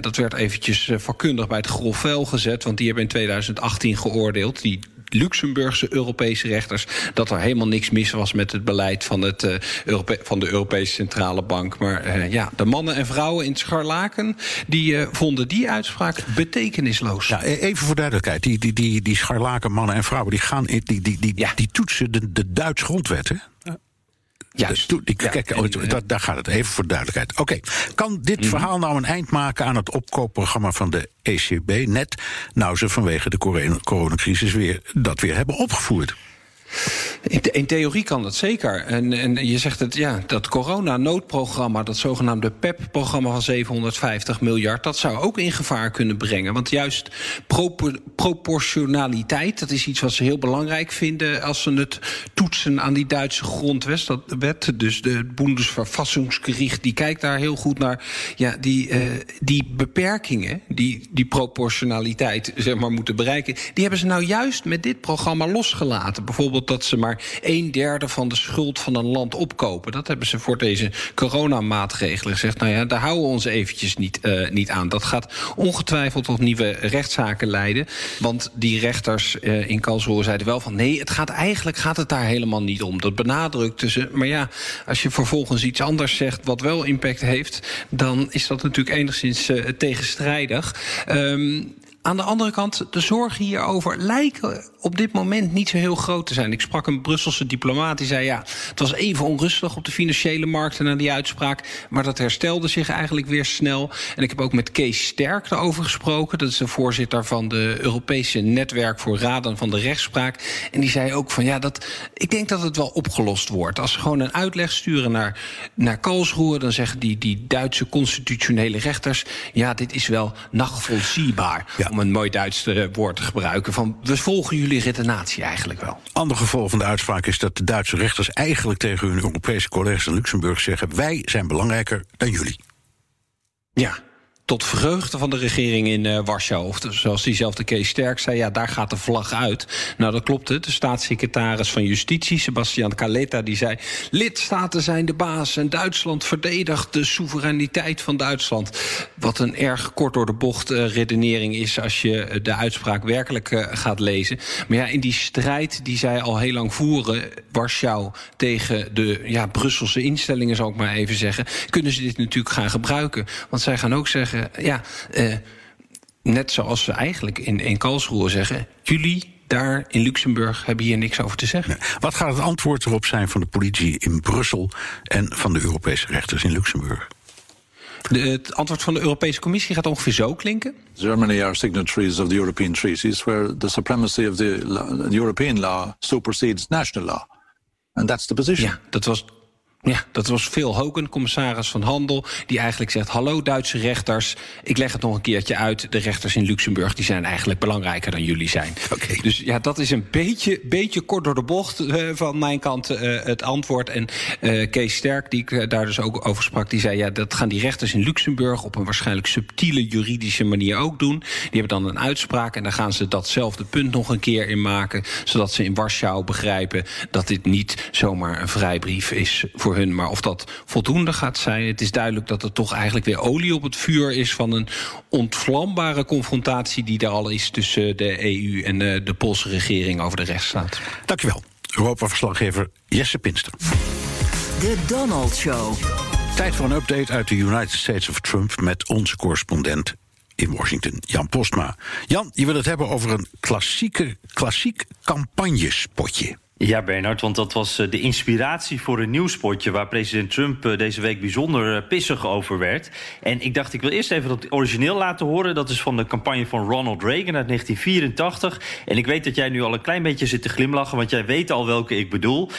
Dat werd eventjes vakkundig bij het grof gezet, want die hebben in 2018 geoordeeld. Die Luxemburgse Europese rechters dat er helemaal niks mis was met het beleid van, het, uh, Europe van de Europese Centrale Bank. Maar uh, ja, de mannen en vrouwen in het scharlaken die uh, vonden die uitspraak betekenisloos. Ja, e-, even voor duidelijkheid, die, die, die, die scharlaken mannen en vrouwen die gaan die, die, die, ja. die toetsen de, de Duitse grondwet. Hè? Juist. De, die, ja, kijk, en, oh, dat, daar gaat het even voor duidelijkheid. Oké, okay. kan dit mm -hmm. verhaal nou een eind maken aan het opkoopprogramma van de ECB? Net nou ze vanwege de coronacrisis weer, dat weer hebben opgevoerd. In, theorie kan dat zeker. En, en je zegt het, ja, dat corona-noodprogramma, dat zogenaamde PEP-programma van 750 miljard, dat zou ook in gevaar kunnen brengen. Want juist propor proportionaliteit, dat is iets wat ze heel belangrijk vinden als ze het toetsen aan die Duitse grondwet. Dat wet, dus de Bundesverfassungsgericht, die kijkt daar heel goed naar. Ja, die, uh, die beperkingen, die, die proportionaliteit zeg maar, moeten bereiken, die hebben ze nou juist met dit programma losgelaten. Bijvoorbeeld dat ze maar een derde van de schuld van een land opkopen. Dat hebben ze voor deze coronamaatregelen gezegd. Nou ja, daar houden we ons eventjes niet, uh, niet aan. Dat gaat ongetwijfeld tot nieuwe rechtszaken leiden. Want die rechters uh, in Karlsruhe zeiden wel van... nee, het gaat eigenlijk gaat het daar helemaal niet om. Dat benadrukten ze. Maar ja, als je vervolgens iets anders zegt wat wel impact heeft... dan is dat natuurlijk enigszins uh, tegenstrijdig. Um, aan de andere kant, de zorgen hierover lijken op dit moment niet zo heel groot te zijn. Ik sprak een Brusselse diplomaat die zei... ja, het was even onrustig op de financiële markten na die uitspraak... maar dat herstelde zich eigenlijk weer snel. En ik heb ook met Kees Sterk erover gesproken. Dat is de voorzitter van de Europese Netwerk voor Raden van de Rechtspraak. En die zei ook van, ja, dat, ik denk dat het wel opgelost wordt. Als ze gewoon een uitleg sturen naar, naar Karlsruhe... dan zeggen die, die Duitse constitutionele rechters... ja, dit is wel nachtvolzienbaar, ja. Om een mooi Duits woord te gebruiken. Van, we volgen jullie redenatie eigenlijk wel. Ander gevolg van de uitspraak is dat de Duitse rechters eigenlijk tegen hun Europese collega's in Luxemburg zeggen: wij zijn belangrijker dan jullie. Ja, tot vreugde van de regering in uh, Warschau. Of zoals diezelfde Kees Sterk zei, ja, daar gaat de vlag uit. Nou, dat klopt. De staatssecretaris van Justitie, Sebastian Caleta, die zei... lidstaten zijn de baas en Duitsland verdedigt de soevereiniteit van Duitsland. Wat een erg kort door de bocht uh, redenering is... als je de uitspraak werkelijk gaat lezen. Maar ja, in die strijd die zij al heel lang voeren... Warschau tegen de ja, Brusselse instellingen, zal ik maar even zeggen... kunnen ze dit natuurlijk gaan gebruiken. Want zij gaan ook zeggen ja, uh, net zoals we eigenlijk in, in Karlsruhe zeggen... jullie daar in Luxemburg hebben hier niks over te zeggen. Wat gaat het antwoord erop zijn van de politie in Brussel... en van de Europese rechters in Luxemburg? De, het antwoord van de Europese Commissie gaat ongeveer zo klinken. Germany are signatories of the European treaties... where the supremacy of the, the European law supersedes national law. And that's the position. Ja, dat was Ja, dat was Phil Hogan, commissaris van Handel, die eigenlijk zegt: Hallo Duitse rechters, ik leg het nog een keertje uit. De rechters in Luxemburg die zijn eigenlijk belangrijker dan jullie zijn. Oké. Dus ja, dat is een beetje, beetje kort door de bocht uh, van mijn kant uh, het antwoord. En uh, Kees Sterk, die ik daar dus ook over sprak, die zei: Ja, dat gaan die rechters in Luxemburg op een waarschijnlijk subtiele juridische manier ook doen. Die hebben dan een uitspraak en dan gaan ze datzelfde punt nog een keer in maken, zodat ze in Warschau begrijpen dat dit niet zomaar een vrijbrief is voor hun. Maar of dat voldoende gaat zijn, het is duidelijk dat er toch eigenlijk weer olie op het vuur is van een ontvlambare confrontatie die er al is tussen de EU en de, de Poolse regering over de rechtsstaat. Dankjewel. Europa-verslaggever Jesse Pinster. De Donald Show. Tijd voor een update uit de United States of Trump met onze correspondent in Washington, Jan Postma. Jan, je wil het hebben over een klassieke, klassiek campagnespotje. Ja, Bernard, want dat was de inspiratie voor een nieuwspotje... waar president Trump deze week bijzonder pissig over werd. En ik dacht, ik wil eerst even dat origineel laten horen. Dat is van de campagne van Ronald Reagan uit 1984. En ik weet dat jij nu al een klein beetje zit te glimlachen... want jij weet al welke ik bedoel.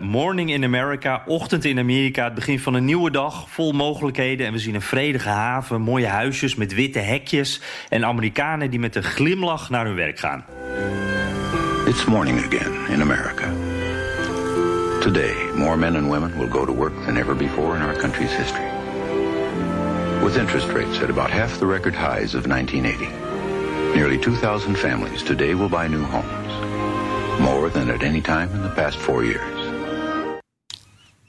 Morning in America, ochtend in Amerika, het begin van een nieuwe dag... vol mogelijkheden en we zien een vredige haven, mooie huisjes met witte hekjes... en Amerikanen die met een glimlach naar hun werk gaan. It's morning again in America. Today, more men and women will go to work than ever before in our country's history. With interest rates at about half the record highs of 1980, nearly 2,000 families today will buy new homes, more than at any time in the past four years.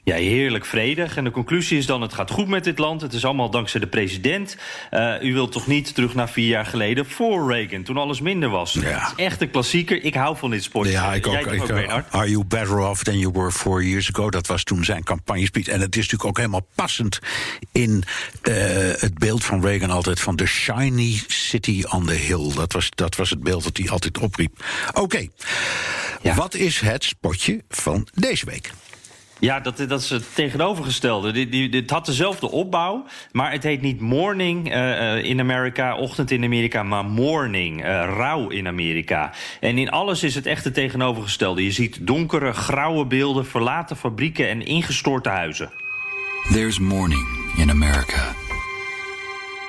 Ja, heerlijk vredig. En de conclusie is dan, het gaat goed met dit land. Het is allemaal dankzij de president. Uh, u wilt toch niet terug naar vier jaar geleden voor Reagan, toen alles minder was. Ja. Het is echt een klassieker. Ik hou van dit sport. Ja, ik ook. Jij toch Ik, ook, uh, Bernard? are you better off than you were four years ago? Dat was toen zijn campagnespeech. En het is natuurlijk ook helemaal passend in uh, het beeld van Reagan altijd van the shiny city on the hill. Dat was, dat was het beeld dat hij altijd opriep. Oké, okay. Ja. wat is het spotje van deze week? Ja, dat, dat is het tegenovergestelde. Dit, dit, dit had dezelfde opbouw, maar het heet niet morning uh, in Amerika, ochtend in Amerika, maar morning, uh, rouw in Amerika. En in alles is het echt het tegenovergestelde. Je ziet donkere, grauwe beelden, verlaten fabrieken en ingestorte huizen. There's morning in America.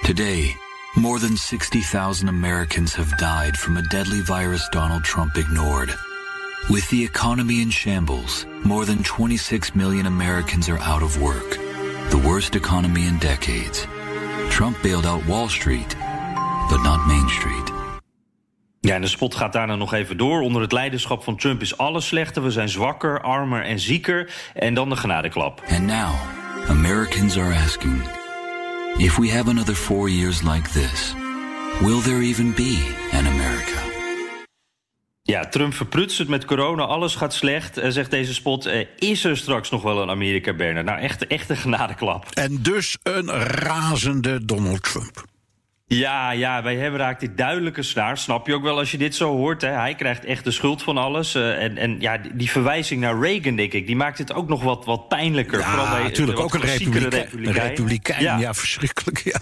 Today, more than 60,000 Americans have died from a deadly virus Donald Trump ignored. With the economy in shambles, more than 26 million Americans are out of work. The worst economy in decades. Trump bailed out Wall Street, but not Main Street. Ja, en de spot gaat daarna nog even door. Onder het leiderschap van Trump is alles slechter. We zijn zwakker, armer en zieker. En dan de genadeklap. And now, Americans are asking if we have another four years like this, will there even be an America? Ja, Trump verprutst het met corona, alles gaat slecht, uh, zegt deze spot. Uh, is er straks nog wel een Amerika, Bernard? Nou, echt, echt een genadeklap. En dus een razende Donald Trump. Ja, ja, bij hem raakt dit duidelijke snaar. Snap je ook wel als je dit zo hoort. Hè? Hij krijgt echt de schuld van alles. Uh, en, en ja, die verwijzing naar Reagan, denk ik, die maakt het ook nog wat, wat pijnlijker. Ja, natuurlijk. Ook een republikein. republikein. Een republikein, ja. ja. verschrikkelijk. Ja.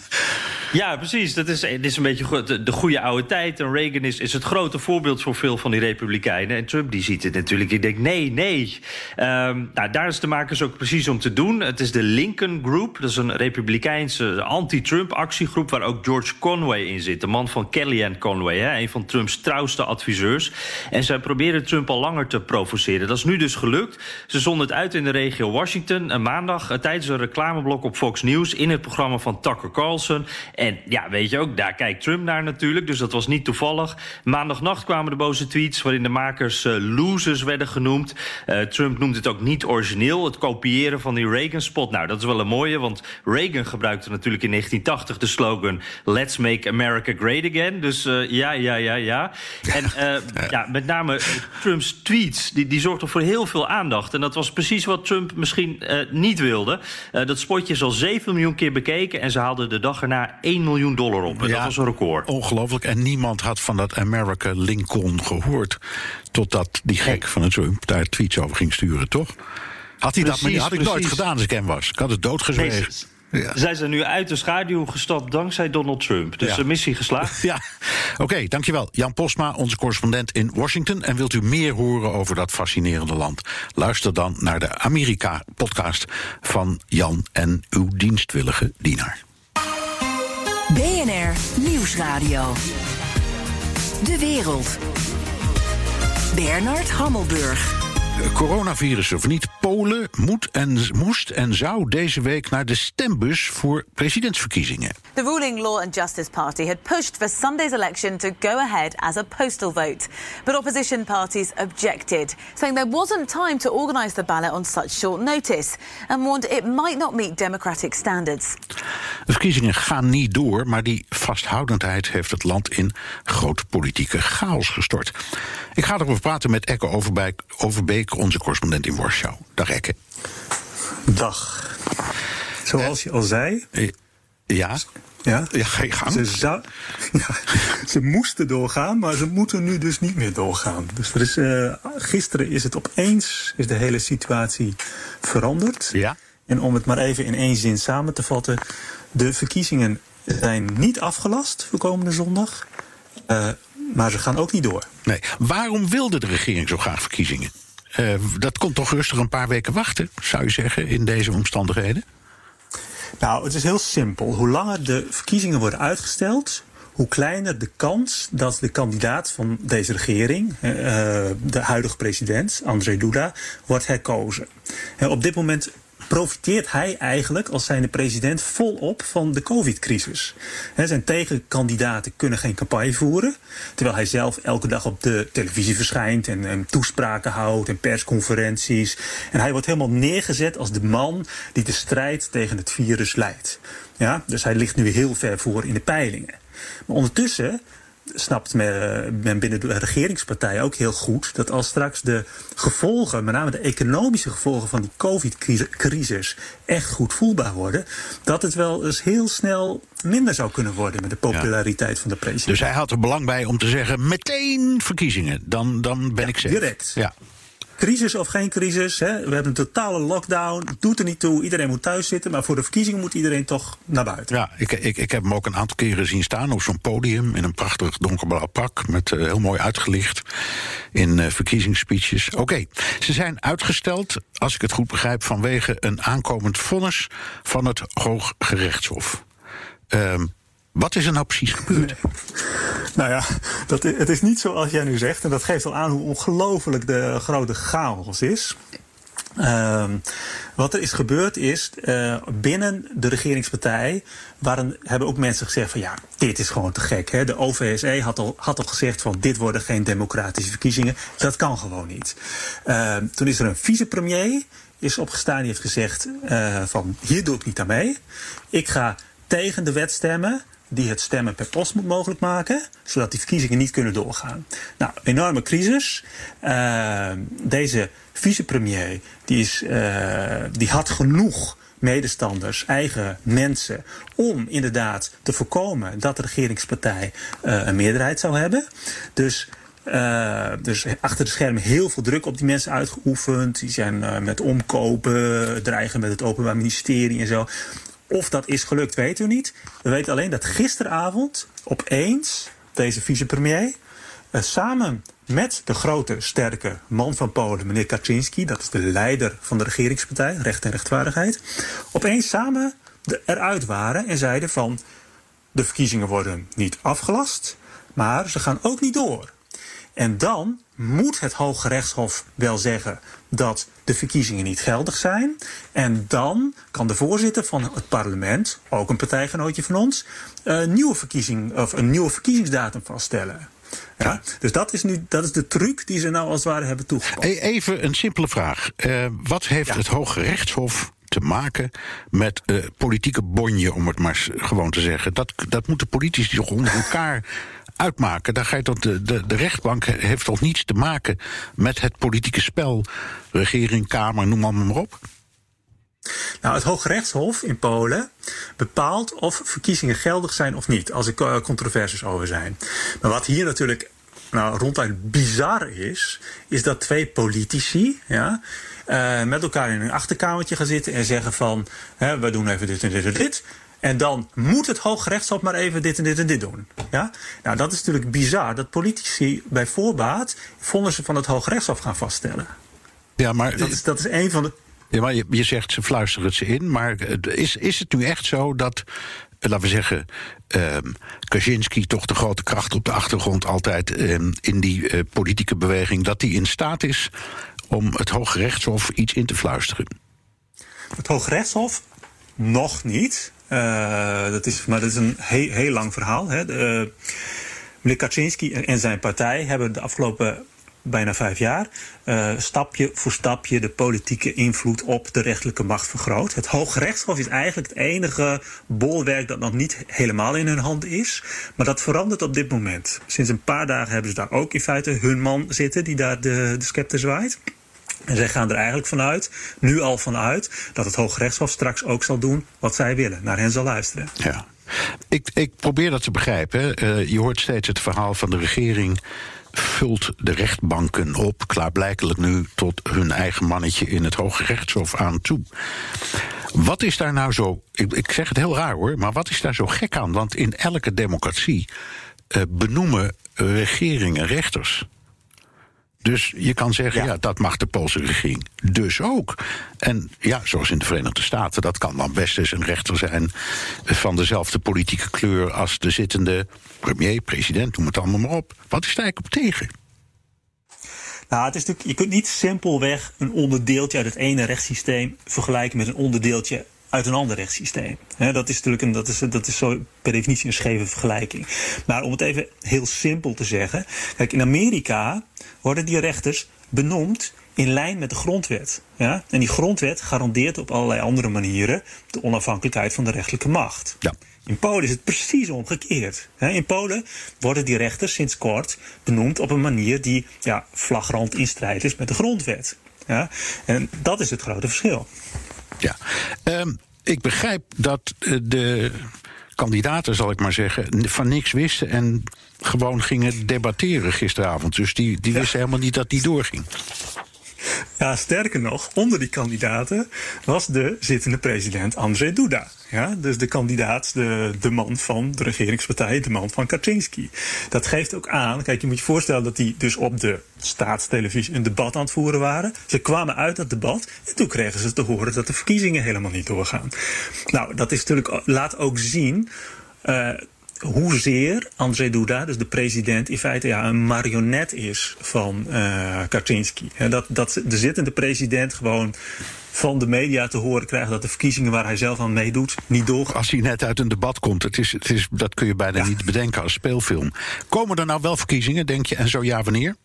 ja, precies. Dat is, het is een beetje de, de goede oude tijd. En Reagan is, is het grote voorbeeld voor veel van die republikeinen. En Trump die ziet het natuurlijk. Die denkt, nee, nee. Um, nou, daar is de makers ook precies om te doen. Het is de Lincoln Group. Dat is een republikeinse anti-Trump actiegroep... waar ook George Conway in zit. De man van Kellyanne Conway, hè, een van Trumps trouwste adviseurs. En zij proberen Trump al langer te provoceren. Dat is nu dus gelukt. Ze zonden het uit in de regio Washington. Een maandag uh, tijdens een reclameblok op Fox News... in het programma van Tucker Carlson. En ja, weet je ook, daar kijkt Trump naar natuurlijk. Dus dat was niet toevallig. Maandagnacht kwamen de boze tweets... waarin de makers uh, losers werden genoemd. Uh, Trump noemt het ook niet origineel. Het kopiëren van die Reagan-spot. Nou, dat is wel een mooie, want Reagan gebruikte natuurlijk in 1980 de slogan... Let's make America Great Again. Dus uh, ja, ja, ja, ja. En uh, ja, met name uh, Trumps tweets, die, die zorgden voor heel veel aandacht. En dat was precies wat Trump misschien niet wilde. dat spotje is al 7 miljoen keer bekeken... en ze haalden de dag erna 1 miljoen dollar op. En ja, dat was een record. Ongelooflijk. En niemand had van dat America Lincoln gehoord... totdat die gek nee. van het Trump daar tweets over ging sturen, toch? Had hij precies, dat maar had ik precies. nooit gedaan als ik hem was. Ik had het doodgezwegen. Ja. Zij zijn nu uit de schaduw gestapt dankzij Donald Trump. Dus Ja. de missie geslaagd. Ja, oké, dankjewel. Jan Posma, onze correspondent in Washington. En wilt u meer horen over dat fascinerende land? Luister dan naar de Amerika-podcast van Jan en uw dienstwillige dienaar. BNR Nieuwsradio. De wereld. Bernard Hammelburg. Coronavirus of niet, Polen moet en, moest en zou deze week naar de stembus voor presidentsverkiezingen. The ruling Law and Justice Party had pushed for Sunday's election to go ahead as a postal vote. But opposition parties objected, saying there wasn't time to organise the ballot on such short notice, and warned it might not meet democratic standards. De verkiezingen gaan niet door, maar die vasthoudendheid heeft het land in grote politieke chaos gestort. Ik ga erover praten met Ekke Overbeek, Overbeek onze correspondent in Warschau. Dag Ekke. Dag. Zoals je al zei. Eh, Ja, Ja, ja ga je gang. Ze, zou, ja, ze moesten doorgaan, maar ze moeten nu dus niet meer doorgaan. Dus er is, eh, gisteren is het opeens is de hele situatie veranderd. Ja. En om het maar even in één zin samen te vatten. De verkiezingen zijn niet afgelast voor komende zondag. eh, maar ze gaan ook niet door. Nee. Waarom wilde de regering zo graag verkiezingen? Eh, dat kon toch rustig een paar weken wachten, zou je zeggen, in deze omstandigheden? Nou, het is heel simpel. Hoe langer de verkiezingen worden uitgesteld, hoe kleiner de kans dat de kandidaat van deze regering, eh, de huidige president, Andrzej Duda, wordt herkozen. En op dit moment profiteert hij eigenlijk als zijnde president volop van de covid-crisis. Zijn tegenkandidaten kunnen geen campagne voeren, terwijl hij zelf elke dag op de televisie verschijnt en, en toespraken houdt en persconferenties. En hij wordt helemaal neergezet als de man die de strijd tegen het virus leidt. Ja, dus hij ligt nu heel ver voor in de peilingen. Maar ondertussen snapt men, men binnen de regeringspartij ook heel goed dat als straks de gevolgen, met name de economische gevolgen van die COVID-crisis, echt goed voelbaar worden, dat het wel eens heel snel minder zou kunnen worden met de populariteit van de president. Dus hij had er belang bij om te zeggen: meteen verkiezingen. Dan, dan ben ik zeker. direct. Ja. Crisis of geen crisis, hè? we hebben een totale lockdown, doet er niet toe, iedereen moet thuis zitten, maar voor de verkiezingen moet iedereen toch naar buiten. Ja, ik, ik, ik heb hem ook een aantal keren zien staan op zo'n podium in een prachtig donkerblauw pak, met eh, heel mooi uitgelicht in eh, verkiezingsspeeches. Oké, ze zijn uitgesteld, als ik het goed begrijp, vanwege een aankomend vonnis van het Hooggerechtshof. Ehm, wat is er nou precies gebeurd? Nou ja, dat, het is niet zoals jij nu zegt. En dat geeft al aan hoe ongelooflijk de grote chaos is. Ehm, wat er is gebeurd is, eh, binnen de regeringspartij waren, hebben ook mensen gezegd van ja, dit is gewoon te gek. Hè? De OVSE had al, had al gezegd van dit worden geen democratische verkiezingen. Dat kan gewoon niet. Ehm, toen is er een vicepremier is opgestaan die heeft gezegd eh, van hier doe ik niet aan mee. Ik ga tegen de wet stemmen die het stemmen per post moet mogelijk maken, zodat die verkiezingen niet kunnen doorgaan. Nou, enorme crisis. Uh, deze vicepremier die, is, uh, die had genoeg medestanders, eigen mensen, om inderdaad te voorkomen dat de regeringspartij uh, een meerderheid zou hebben. Dus dus achter de schermen heel veel druk op die mensen uitgeoefend. Die zijn met omkopen, dreigen met het Openbaar Ministerie en zo. Of dat is gelukt, weten we niet. We weten alleen dat gisteravond opeens deze vicepremier uh, samen met de grote, sterke man van Polen, meneer Kaczynski, dat is de leider van de regeringspartij, Recht en Rechtvaardigheid, opeens samen eruit waren en zeiden van de verkiezingen worden niet afgelast, maar ze gaan ook niet door. En dan moet het Hooggerechtshof wel zeggen dat de verkiezingen niet geldig zijn. En dan kan de voorzitter van het parlement, ook een partijgenootje van ons, een nieuwe, verkiezing, of een nieuwe verkiezingsdatum vaststellen. Ja, dus dat is nu dat is de truc die ze nou als het ware hebben toegepast. Even een simpele vraag. Uh, wat heeft ja. het Hoge Rechtshof te maken met uh, politieke bonje, om het maar gewoon te zeggen? Dat, dat moeten politici toch onder elkaar uitmaken. Daar ga je tot de, de, de rechtbank heeft toch niets te maken met het politieke spel. Regering, Kamer, noem maar, maar op. Nou, het Hooggerechtshof in Polen bepaalt of verkiezingen geldig zijn of niet, als er controversies over zijn. Maar wat hier natuurlijk nou, ronduit bizar is, is dat twee politici ja, uh, met elkaar in een achterkamertje gaan zitten en zeggen van hè, we doen even dit en dit en dit. En dan moet het Hooggerechtshof maar even dit en dit en dit doen. Ja? Nou, dat is natuurlijk bizar dat politici bij voorbaat vonnissen van het Hooggerechtshof gaan vaststellen. Ja, maar dat is, dat is een van de. Ja, maar je, je zegt ze fluisteren het ze in, maar is, is het nu echt zo dat laten we zeggen, um, Kaczynski toch de grote kracht op de achtergrond altijd um, in die uh, politieke beweging, dat hij in staat is om het Hooggerechtshof iets in te fluisteren? Het Hooggerechtshof nog niet. Uh, dat is, maar dat is een heel, lang verhaal. Hè. De, uh, meneer Kaczynski en zijn partij hebben de afgelopen bijna vijf jaar, uh, stapje voor stapje de politieke invloed op de rechtelijke macht vergroot. Het Hooggerechtshof is eigenlijk het enige bolwerk dat nog niet helemaal in hun hand is. Maar dat verandert op dit moment. Sinds een paar dagen hebben ze daar ook in feite hun man zitten die daar de, de scepter zwaait. En zij gaan er eigenlijk vanuit, nu al vanuit, dat het Hooggerechtshof straks ook zal doen wat zij willen, naar hen zal luisteren. Ja. Ik, ik probeer dat te begrijpen. Uh, je hoort steeds het verhaal van de regering vult de rechtbanken op, klaarblijkelijk nu tot hun eigen mannetje in het Hoge Rechtshof aan toe. Wat is daar nou zo, ik, ik, zeg het heel raar hoor, maar wat is daar zo gek aan? Want in elke democratie uh, benoemen regeringen rechters. Dus je kan zeggen, ja. ja. dat mag de Poolse regering dus ook. En ja, zoals in de Verenigde Staten, dat kan dan best eens een rechter zijn van dezelfde politieke kleur als de zittende premier, president, noem het allemaal maar op. Wat is daar eigenlijk op tegen? Nou, het is natuurlijk, je kunt niet simpelweg een onderdeeltje uit het ene rechtssysteem vergelijken met een onderdeeltje uit een ander rechtssysteem. dat is natuurlijk een, dat is, dat is zo per definitie een scheve vergelijking. Maar om het even heel simpel te zeggen. Kijk, in Amerika worden die rechters benoemd in lijn met de grondwet. Ja? En die grondwet garandeert op allerlei andere manieren de onafhankelijkheid van de rechtelijke macht. Ja. In Polen is het precies omgekeerd. In Polen worden die rechters sinds kort benoemd op een manier die ja, flagrant in strijd is met de grondwet. Ja? En dat is het grote verschil. Ja, um, ik begrijp dat eh, de kandidaten, zal ik maar zeggen, van niks wisten en gewoon gingen debatteren gisteravond. Dus die, die wisten helemaal niet dat die doorging. Ja, sterker nog, onder die kandidaten was de zittende president Andrzej Duda. Ja, dus de kandidaat, de, de man van de regeringspartij, de man van Kaczynski. Dat geeft ook aan, kijk, je moet je voorstellen dat die dus op de staatstelevisie een debat aan het voeren waren. Ze kwamen uit dat debat en toen kregen ze te horen dat de verkiezingen helemaal niet doorgaan. Nou, dat is natuurlijk, laat ook zien. Uh, hoezeer Andrzej Duda, dus de president, in feite ja, een marionet is van uh, Kaczynski. Dat, dat de zittende president gewoon van de media te horen krijgt dat de verkiezingen waar hij zelf aan meedoet niet doorgaan. Als hij net uit een debat komt, het is, het is, dat kun je bijna niet bedenken als speelfilm. Komen er nou wel verkiezingen, denk je, en zo ja, wanneer?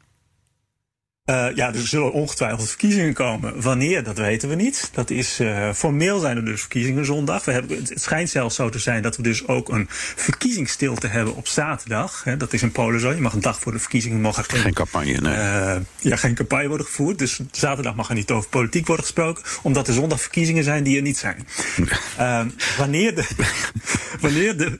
Uh, ja, er zullen ongetwijfeld verkiezingen komen. Wanneer, dat weten we niet. Dat is, uh, formeel zijn er dus verkiezingen zondag. We hebben, het schijnt zelfs zo te zijn dat we dus ook een verkiezingsstilte hebben op zaterdag. Dat is in Polen zo. Je mag een dag voor de verkiezingen... Mag er geen, geen campagne, nee. Uh, ja, geen campagne worden gevoerd. Dus zaterdag mag er niet over politiek worden gesproken. Omdat er zondag verkiezingen zijn die er niet zijn. wanneer de, wanneer de,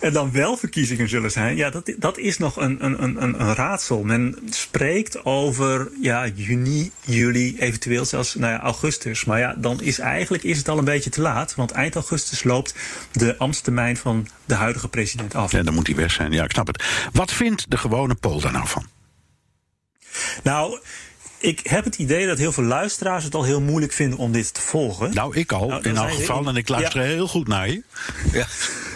er dan wel verkiezingen zullen zijn... Ja, dat, dat is nog een, een, een, een raadsel. Men spreekt over ja, juni, juli, eventueel zelfs nou ja, augustus. Maar ja, dan is eigenlijk is het al een beetje te laat. Want eind augustus loopt de ambtstermijn van de huidige president af. Ja, dan moet hij weg zijn. Ja, ik snap het. Wat vindt de gewone Pool daar nou van? Nou, ik heb het idee dat heel veel luisteraars het al heel moeilijk vinden om dit te volgen. Nou, ik al, nou, in elk geval. En ik luister heel goed naar je. Ja.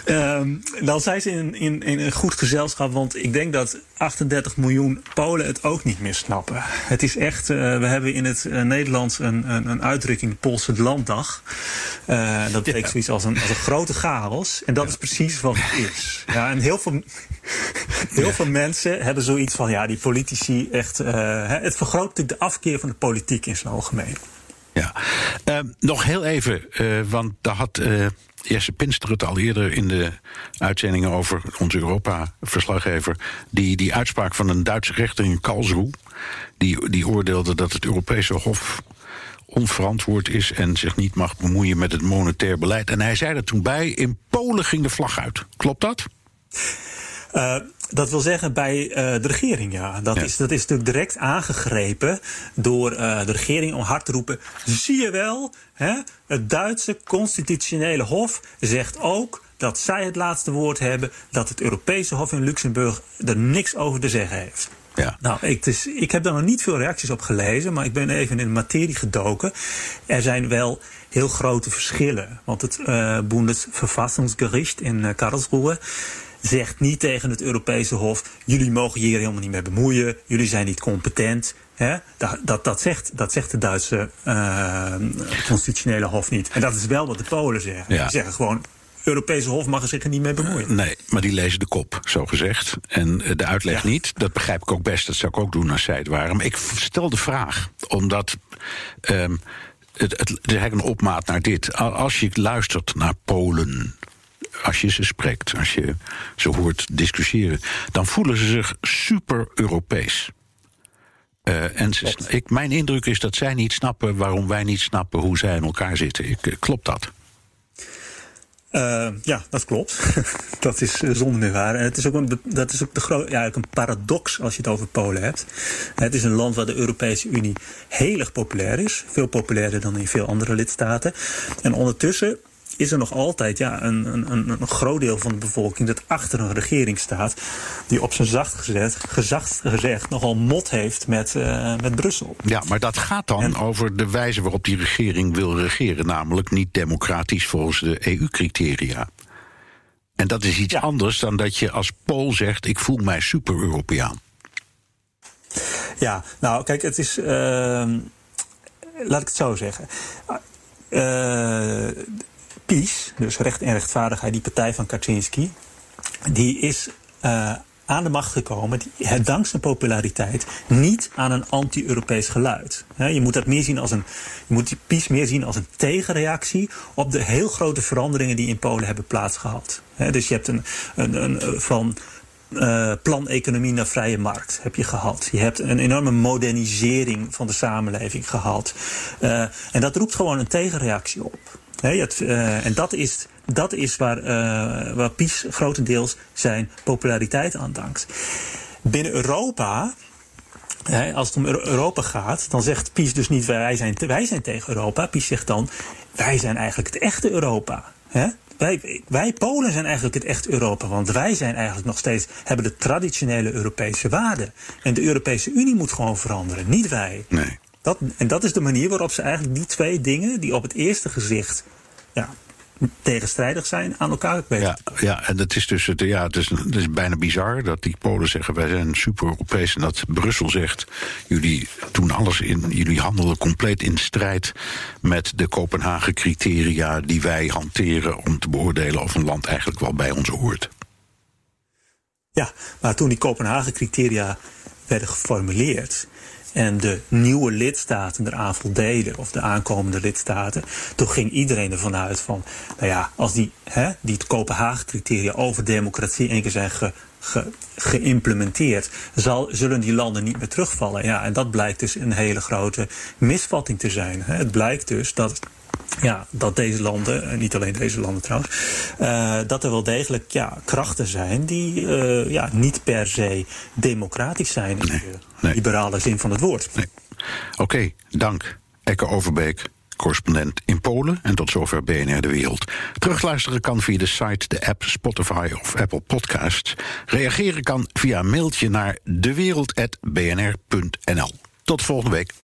Um, dan zijn ze in, in, in een goed gezelschap, want ik denk dat 38 miljoen Polen het ook niet meer snappen. Het is echt, uh, we hebben in het uh, Nederlands een, een, een uitdrukking, Poolse Landdag. Uh, dat betekent zoiets als een, als een grote chaos. En dat is precies wat het is. Ja, en heel veel, heel ja. veel mensen hebben zoiets van, ja, die politici echt, het vergroot natuurlijk de afkeer van de politiek in zijn algemeen. Ja, nog heel even, want daar had Jesse Pinster het al eerder in de uitzendingen over onze Europa-verslaggever. Die, die uitspraak van een Duitse rechter in Karlsruhe. Die, die oordeelde dat het Europese Hof onverantwoord is en zich niet mag bemoeien met het monetair beleid. En hij zei er toen bij: in Polen ging de vlag uit. Klopt dat? Uh, dat wil zeggen bij uh, de regering, ja. Dat, Is, dat is natuurlijk direct aangegrepen door uh, de regering om hard te roepen. Zie je wel, hè? het Duitse constitutionele hof zegt ook dat zij het laatste woord hebben, dat het Europese Hof in Luxemburg er niks over te zeggen heeft. Ja. Nou, ik, dus, ik heb daar nog niet veel reacties op gelezen, maar ik ben even in de materie gedoken. Er zijn wel heel grote verschillen. Want het uh, Bundesverfassungsgericht in uh, Karlsruhe zegt niet tegen het Europese Hof: jullie mogen hier helemaal niet mee bemoeien, jullie zijn niet competent. Dat, dat, dat, zegt, dat zegt de Duitse uh, constitutionele hof niet. En dat is wel wat de Polen zeggen. Ja. Die zeggen gewoon: Europese Hof mag er zich er niet mee bemoeien. Nee, maar die lezen de kop, zo gezegd. En de uitleg Ja. niet. Dat begrijp ik ook best. Dat zou ik ook doen als zij het waren. Maar ik stel de vraag, omdat. ehm, het, het, is eigenlijk een opmaat naar dit. Al- Als je luistert naar Polen. Als je ze spreekt, als je ze hoort discussiëren, dan voelen ze zich super Europees. Eh, en ze, ik, mijn indruk is dat zij niet snappen waarom wij niet snappen hoe zij in elkaar zitten. Ik, eh, klopt dat? Uh, ja, dat klopt. dat is zonder meer waar. En het is ook een, dat is ook de ja, een paradox als je het over Polen hebt. Het is een land waar de Europese Unie heel erg populair is. Veel populairder dan in veel andere lidstaten. En ondertussen is er nog altijd ja, een, een, een, groot deel van de bevolking dat achter een regering staat. die op zijn zacht gezet, gezacht gezegd nogal mot heeft met, uh, met Brussel. Ja, maar dat gaat dan over de wijze waarop die regering wil regeren. Namelijk niet democratisch volgens de EU-criteria. En dat is iets anders dan dat je als Pool zegt: ik voel mij super-Europeaan. Ja, nou kijk, het is. Uh, laat ik het zo zeggen. Uh, PiS, dus Recht en Rechtvaardigheid, die partij van Kaczynski, die is uh, aan de macht gekomen, die, het dankzij populariteit, niet aan een anti-Europees geluid. Je moet dat meer zien als een, je moet die PiS meer zien als een tegenreactie op de heel grote veranderingen die in Polen hebben plaatsgehad. Dus je hebt een, een, een van uh, plan economie naar vrije markt heb je gehad. Je hebt een enorme modernisering van de samenleving gehad. En dat roept gewoon een tegenreactie op. Uh, en dat is, dat is waar, uh, waar grotendeels zijn populariteit aan dankt. Binnen Europa, als het om Europa gaat, dan zegt PiS dus niet wij zijn, wij zijn tegen Europa. PiS zegt dan wij zijn eigenlijk het echte Europa. Wij, wij Polen zijn eigenlijk het echte Europa, want wij zijn eigenlijk nog steeds, hebben de traditionele Europese waarden. En de Europese Unie moet gewoon veranderen, niet wij. Nee. Dat, en dat is de manier waarop ze eigenlijk die twee dingen, die op het eerste gezicht ja, tegenstrijdig zijn, aan elkaar weten. Ja, ja, en dat is dus het, ja, het is, het is bijna bizar dat die Polen zeggen wij zijn super Europees en dat Brussel zegt jullie doen alles in, jullie handelen compleet in strijd met de Kopenhagen criteria die wij hanteren om te beoordelen of een land eigenlijk wel bij ons hoort. Ja, maar toen die Kopenhagen criteria werden geformuleerd, en de nieuwe lidstaten eraan voldeden, of de aankomende lidstaten, toen ging iedereen ervan uit van, nou ja, als die, hè, die Kopenhagen-criteria over democratie één keer zijn ge, ge, geïmplementeerd, zal, zullen die landen niet meer terugvallen. Ja, en dat blijkt dus een hele grote misvatting te zijn. Hè. Het blijkt dus dat ja, dat deze landen, niet alleen deze landen trouwens, uh, dat er wel degelijk ja, krachten zijn die uh, ja, niet per se democratisch zijn in nee, de nee. liberale zin van het woord. Nee. Oké, okay, dank. Ekke Overbeek, correspondent in Polen. En tot zover BNR De Wereld. Terugluisteren kan via de site, de app, Spotify of Apple Podcasts. Reageren kan via een mailtje naar dewereld.bnr.nl. Tot volgende week.